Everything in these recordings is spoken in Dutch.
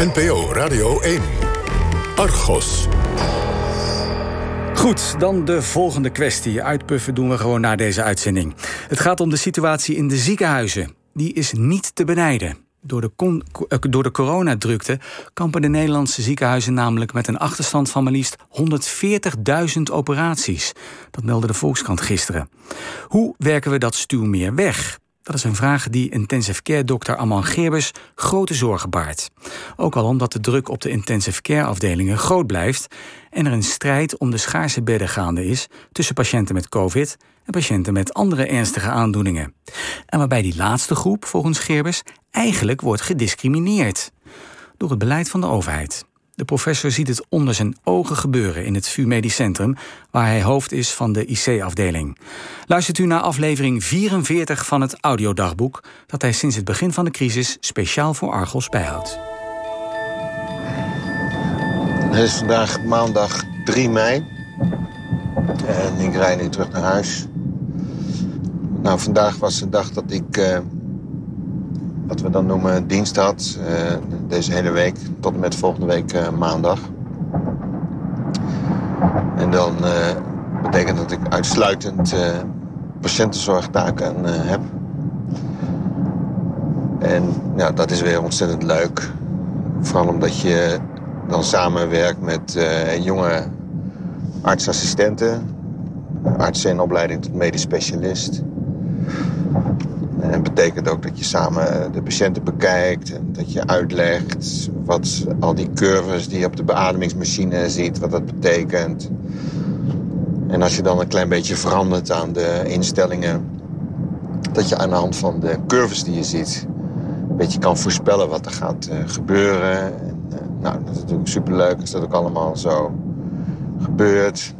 NPO Radio 1. Argos. Goed, dan de volgende kwestie. Uitpuffen doen we gewoon na deze uitzending. Het gaat om de situatie in de ziekenhuizen. Die is niet te benijden. Door de, eh, door de coronadrukte kampen de Nederlandse ziekenhuizen namelijk met een achterstand van maar liefst 140.000 operaties. Dat meldde de Volkskrant gisteren. Hoe werken we dat stuw meer weg? Dat is een vraag die intensive care dokter Aman Gerbers grote zorgen baart. Ook al omdat de druk op de intensive care afdelingen groot blijft en er een strijd om de schaarse bedden gaande is tussen patiënten met COVID en patiënten met andere ernstige aandoeningen. En waarbij die laatste groep, volgens Gerbers, eigenlijk wordt gediscrimineerd door het beleid van de overheid. De professor ziet het onder zijn ogen gebeuren in het VU Medisch Centrum, waar hij hoofd is van de IC-afdeling. Luistert u naar aflevering 44 van het audiodagboek, dat hij sinds het begin van de crisis speciaal voor Argos bijhoudt. Het is vandaag maandag 3 mei. En ik rijd nu terug naar huis. Nou, vandaag was de dag dat ik, uh, wat we dan noemen, dienst had. Uh, deze hele week, tot en met volgende week uh, maandag. En dan betekent dat ik uitsluitend patiëntenzorgtaken heb. En ja, dat is weer ontzettend leuk. Vooral omdat je dan samenwerkt met jonge artsassistenten, artsen in opleiding tot medisch specialist. En dat betekent ook dat je samen de patiënten bekijkt en dat je uitlegt wat al die curves die je op de beademingsmachine ziet, wat dat betekent. En als je dan een klein beetje verandert aan de instellingen, dat je aan de hand van de curves die je ziet, een beetje kan voorspellen wat er gaat uh, gebeuren. En, nou, dat is natuurlijk superleuk als dat ook allemaal zo gebeurt.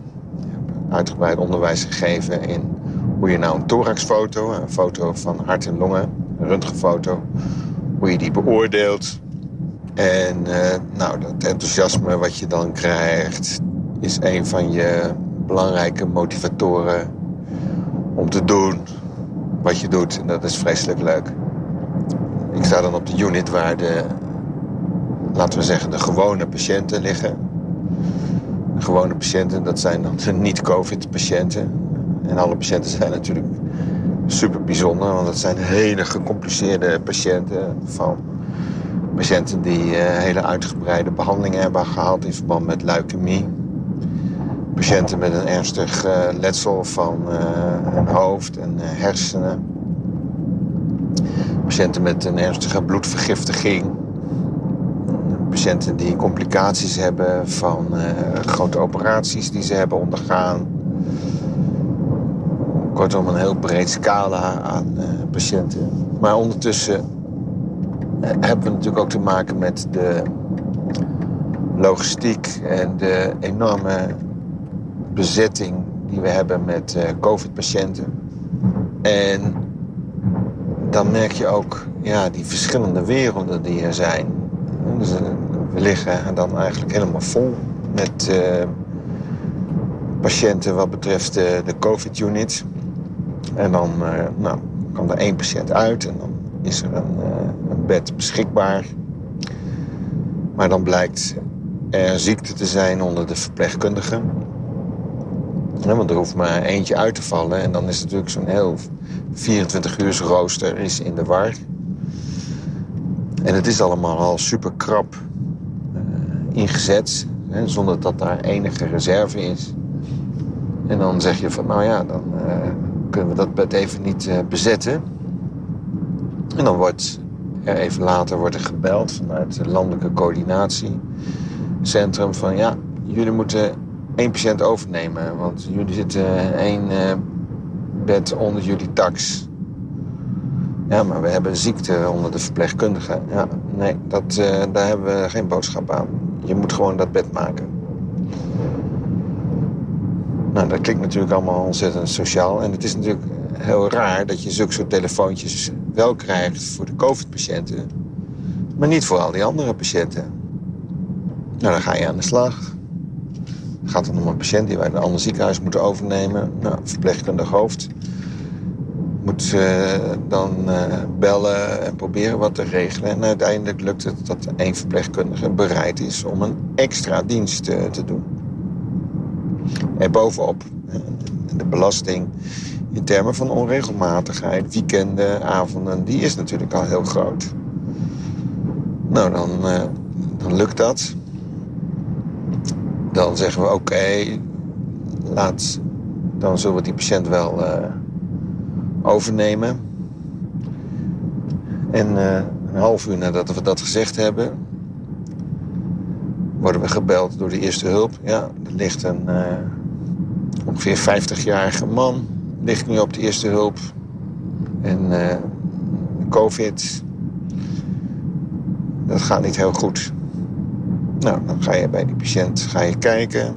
Uitgebreid onderwijs gegeven in hoe je nou een thoraxfoto, een foto van hart en longen, een röntgenfoto, hoe je die beoordeelt. En uh, nou, dat enthousiasme wat je dan krijgt, is een van je belangrijke motivatoren om te doen wat je doet. En dat is vreselijk leuk. Ik sta dan op de unit waar de, laten we zeggen, de gewone patiënten liggen gewone patiënten, dat zijn dan de niet-COVID-patiënten. En alle patiënten zijn natuurlijk super bijzonder, want dat zijn hele gecompliceerde patiënten. Van patiënten die uh, hele uitgebreide behandelingen hebben gehad in verband met leukemie. Patiënten met een ernstig uh, letsel van uh, hoofd en hersenen. Patiënten met een ernstige bloedvergiftiging patiënten die complicaties hebben van grote operaties die ze hebben ondergaan. Kortom, een heel breed scala aan uh, patiënten. Maar ondertussen uh, hebben we natuurlijk ook te maken met de logistiek en de enorme bezetting die we hebben met COVID-patiënten. En dan merk je ook ja, die verschillende werelden die er zijn. Dus, we liggen dan eigenlijk helemaal vol met patiënten wat betreft de COVID-unit. En dan uh, nou, kan er één patiënt uit en dan is er een, een bed beschikbaar. Maar dan blijkt er ziekte te zijn onder de verpleegkundigen. Want er hoeft maar eentje uit te vallen. En dan is natuurlijk zo'n heel 24 uur rooster is in de war. En het is allemaal al super krap ingezet. Hè, zonder dat daar enige reserve is. En dan zeg je van, nou ja, dan kunnen we dat bed even niet uh, bezetten. En dan wordt er even later wordt er gebeld vanuit het landelijke coördinatiecentrum van ja, jullie moeten één patiënt overnemen. Want jullie zitten één uh, bed onder jullie tax. Ja, maar we hebben ziekte onder de verpleegkundigen. Ja, nee, dat, daar hebben we geen boodschap aan. Je moet gewoon dat bed maken. Nou, dat klinkt natuurlijk allemaal ontzettend sociaal. En het is natuurlijk heel raar dat je zulke soort telefoontjes wel krijgt voor de COVID-patiënten. Maar niet voor al die andere patiënten. Nou, dan ga je aan de slag. Gaat dan om een patiënt die wij een ander ziekenhuis moeten overnemen. Nou, verpleegkundig hoofd moet uh, dan uh, bellen en proberen wat te regelen. En uiteindelijk lukt het dat één verpleegkundige bereid is om een extra dienst uh, te doen. En bovenop de belasting in termen van onregelmatigheid, weekenden, avonden, die is natuurlijk al heel groot. Nou, dan, dan lukt dat. Dan zeggen we oké, laat, dan zullen we die patiënt wel overnemen. En een half uur nadat we dat gezegd hebben, worden we gebeld door de eerste hulp. Ja, er ligt een uh, ongeveer 50-jarige man, ligt nu op de eerste hulp. En uh, COVID, dat gaat niet heel goed. Nou, dan ga je bij die patiënt ga je kijken.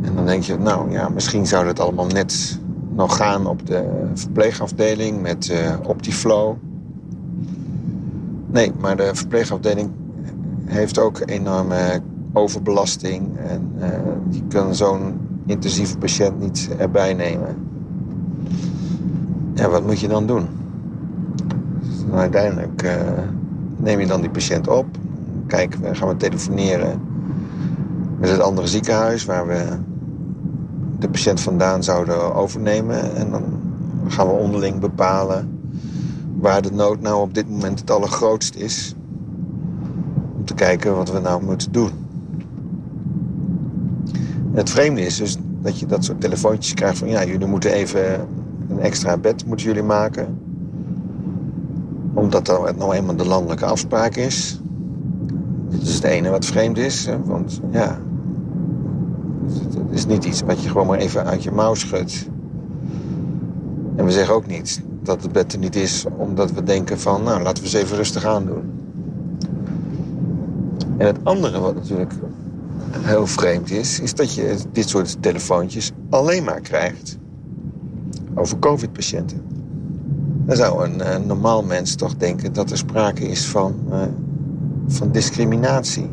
En dan denk je, nou ja, misschien zou dat allemaal net nog gaan op de verpleegafdeling met uh, Optiflow. Nee, maar de verpleegafdeling heeft ook enorme overbelasting. En uh, die kan zo'n intensieve patiënt niet erbij nemen. Ja, wat moet je dan doen? Nou, uiteindelijk uh, neem je dan die patiënt op. Kijken we, gaan we telefoneren met het andere ziekenhuis waar we de patiënt vandaan zouden overnemen. En dan gaan we onderling bepalen waar de nood nou op dit moment het allergrootst is. Te kijken wat we nou moeten doen. het vreemde is dus dat je dat soort telefoontjes krijgt van... ja, jullie moeten even een extra bed moeten jullie maken. Omdat dat nou eenmaal de landelijke afspraak is. Dat is het ene wat vreemd is. Want ja, het is niet iets wat je gewoon maar even uit je mouw schudt. En we zeggen ook niet dat het bed er niet is omdat we denken van... nou, laten we eens even rustig aandoen. En het andere wat natuurlijk heel vreemd is... is dat je dit soort telefoontjes alleen maar krijgt over covid-patiënten. Dan zou een, een, normaal mens toch denken dat er sprake is van, uh, van discriminatie.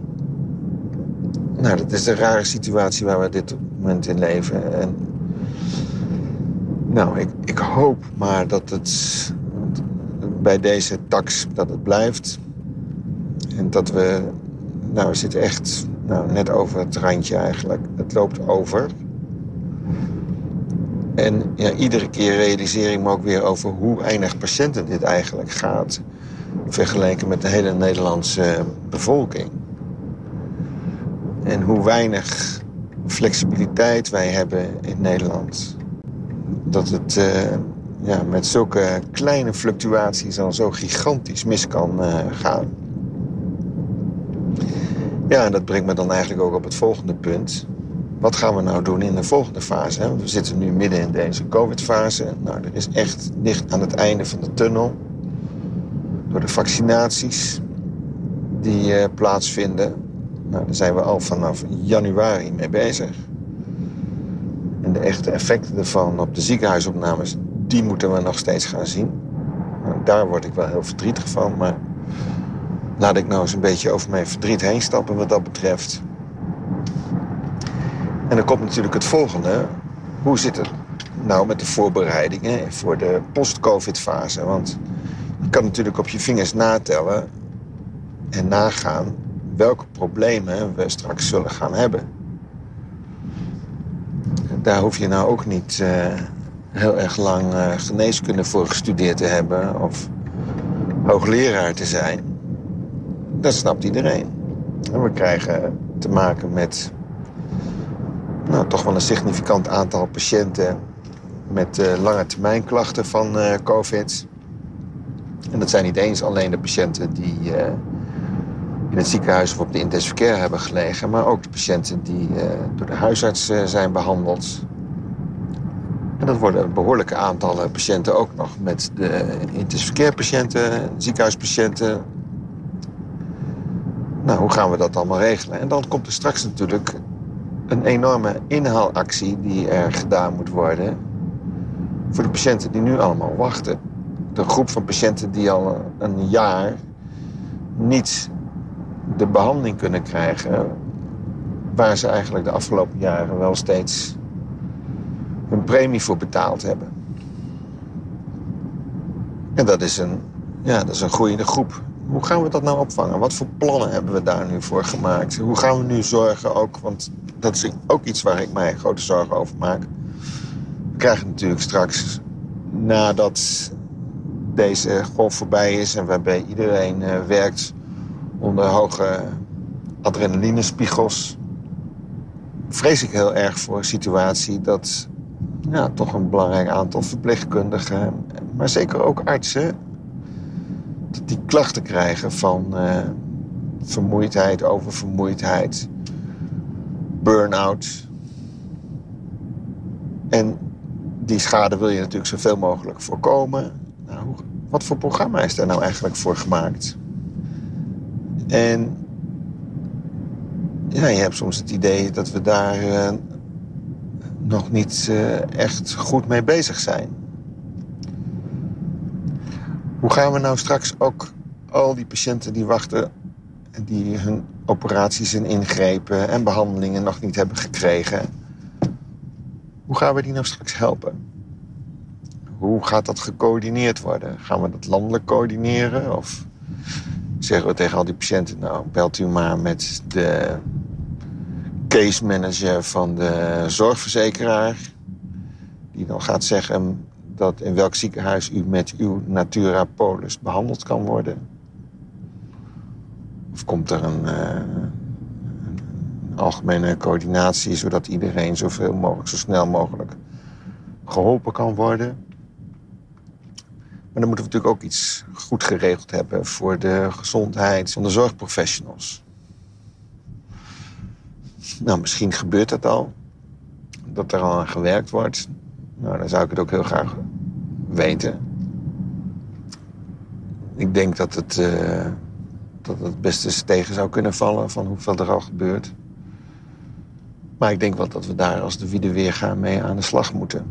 Nou, dat is een rare situatie waar we dit moment in leven. En, nou, ik, ik hoop maar dat het bij deze tax dat het blijft. En dat we, nou, we zitten echt nou, net over het randje eigenlijk. Het loopt over. En ja, iedere keer realiseer ik me ook weer over hoe weinig patiënten dit eigenlijk gaat. Vergeleken met de hele Nederlandse bevolking. En hoe weinig flexibiliteit wij hebben in Nederland. Dat het uh, ja, met zulke kleine fluctuaties al zo gigantisch mis kan uh, gaan. Ja, en dat brengt me dan eigenlijk ook op het volgende punt. Wat gaan we nou doen in de volgende fase? We zitten nu midden in deze COVID-fase. Nou, er is echt licht aan het einde van de tunnel. Door de vaccinaties die uh, plaatsvinden. Nou, daar zijn we al vanaf januari mee bezig. En de echte effecten ervan op de ziekenhuisopnames, die moeten we nog steeds gaan zien. Nou, daar word ik wel heel verdrietig van, maar laat ik nou eens een beetje over mijn verdriet heen stappen wat dat betreft. En dan komt natuurlijk het volgende. Hoe zit het nou met de voorbereidingen voor de post-covid fase? Want je kan natuurlijk op je vingers natellen en nagaan welke problemen we straks zullen gaan hebben. Daar hoef je nou ook niet uh, heel erg lang uh, geneeskunde voor gestudeerd te hebben of hoogleraar te zijn. Dat snapt iedereen. En we krijgen te maken met nou, toch wel een significant aantal patiënten met uh, lange termijn klachten van COVID. En dat zijn niet eens alleen de patiënten die in het ziekenhuis of op de intensive care hebben gelegen. Maar ook de patiënten die door de huisarts zijn behandeld. En dat worden behoorlijke aantallen patiënten ook nog met de intensive care patiënten, ziekenhuispatiënten. Nou, hoe gaan we dat allemaal regelen? En dan komt er straks natuurlijk een enorme inhaalactie die er gedaan moet worden voor de patiënten die nu allemaal wachten. De groep van patiënten die al een jaar niet de behandeling kunnen krijgen waar ze eigenlijk de afgelopen jaren wel steeds een premie voor betaald hebben. En dat is, een, ja, dat is een groeiende groep. Hoe gaan we dat nou opvangen? Wat voor plannen hebben we daar nu voor gemaakt? Hoe gaan we nu zorgen ook, want dat is ook iets waar ik mij grote zorgen over maak. We krijgen natuurlijk straks, nadat deze golf voorbij is en waarbij iedereen uh, werkt onder hoge adrenalinespiegels, vrees ik heel erg voor een situatie dat ja, toch een belangrijk aantal verpleegkundigen, maar zeker ook artsen, die klachten krijgen van uh, vermoeidheid, oververmoeidheid, burn-out. En die schade wil je natuurlijk zoveel mogelijk voorkomen. Nou, wat voor programma is daar nou eigenlijk voor gemaakt? En ja, je hebt soms het idee dat we daar uh, nog niet uh, echt goed mee bezig zijn. Hoe gaan we nou straks ook al die patiënten die wachten... en die hun operaties en ingrepen en behandelingen nog niet hebben gekregen... hoe gaan we die nou straks helpen? Hoe gaat dat gecoördineerd worden? Gaan we dat landelijk coördineren? Of zeggen we tegen al die patiënten... nou, belt u maar met de case manager van de zorgverzekeraar... die dan gaat zeggen dat in welk ziekenhuis u met uw Natura Polis behandeld kan worden. Of komt er een, uh, een algemene coördinatie... zodat iedereen zoveel mogelijk, zo snel mogelijk geholpen kan worden... Maar dan moeten we natuurlijk ook iets goed geregeld hebben voor de gezondheid van de zorgprofessionals. Nou, misschien gebeurt dat al. Dat er al aan gewerkt wordt. Nou, dan zou ik het ook heel graag weten. Ik denk dat het, uh, dat het best eens tegen zou kunnen vallen van hoeveel er al gebeurt. Maar ik denk wel dat we daar als de wiede weer gaan mee aan de slag moeten.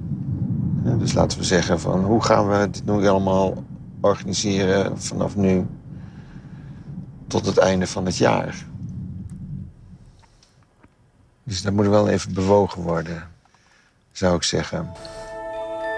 Dus laten we zeggen van hoe gaan we dit nu allemaal organiseren vanaf nu tot het einde van het jaar. Dus dat moet wel even bewogen worden, zou ik zeggen.